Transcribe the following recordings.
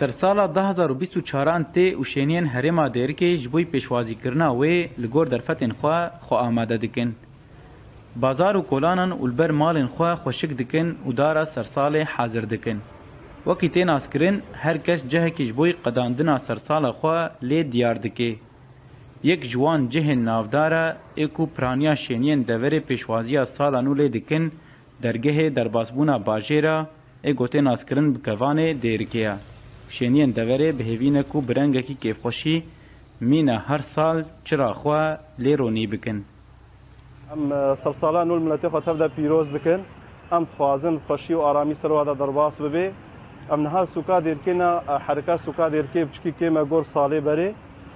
Sersala du hezar û bîst û çar an tê û şêniyên herêma Dêrikê ji bo pêşwazîkirina wê li gor derfetên xwe xwe amade dikin. Bazar û kolanan û li ber malên xwe xweşik dikin û dara sersalê hazir dikin. Wekî tê naskirin her kes cihekî ji bo qedandina sersala xwe lê diyar dike. Yek ji wan cihên navdar e ê ku piraniya şêniyên deverê pêşwaziya sala nû lê dikin Dergehê derbasbûna bajêra ê gotê naskirin bi kevanê Dêrikê ya. Şêniyên deverê bi hêvî ne ku bi rengekî kêfxweşî mîna her sal çira xwe lê ronî bikin. Em salsala nû li miletê xwe tev de pîroz dikin. Em dixwazin bi xweşî û aramî serva de derbas bibê. Em niha li sûka Dêrikê ne, herika sûka Dêrikê biçikî kêm e gor salê berê.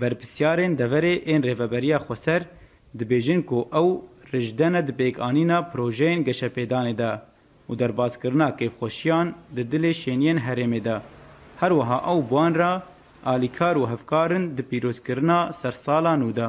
Berpirsiyarên deverê ên Rêveberiya Xweser dibêjin ku ew rijde ne di pêkanîna projeyên geşepêdanê de û derbaskirina kêfxweşiyan di dilê şêniyên herêmê de. Her wiha ew buan re alîkar û hevkar in di pîrozkirina sersala nû de.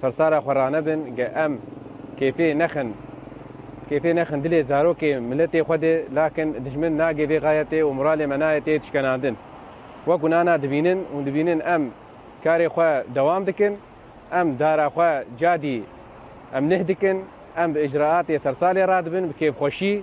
Sersara xwe ranedin ge em kêfê nexin kêfê nexin dilê zarokê miletê xwe de lakin dijmin nage vê gayetê û moralê me naye tê tişkenandin. Wek û nana dibînin û dibînin em karê xwe dewam dikin, em dara xwe cadî em lih dikin, em bi icraatê sersalê radibin bi kêfxweşî.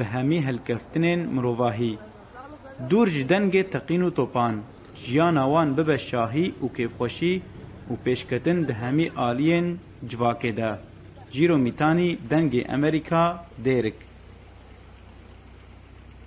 bi hemî hilkeftinên mirovahî, dûr ji dengê teqîn û topan, jiyana wan bibe şahî û kêfxweşî û pêşketin di hemî aliyên civakê de. Jîro Mîtanî, Dengê Emerîka, Dêrik.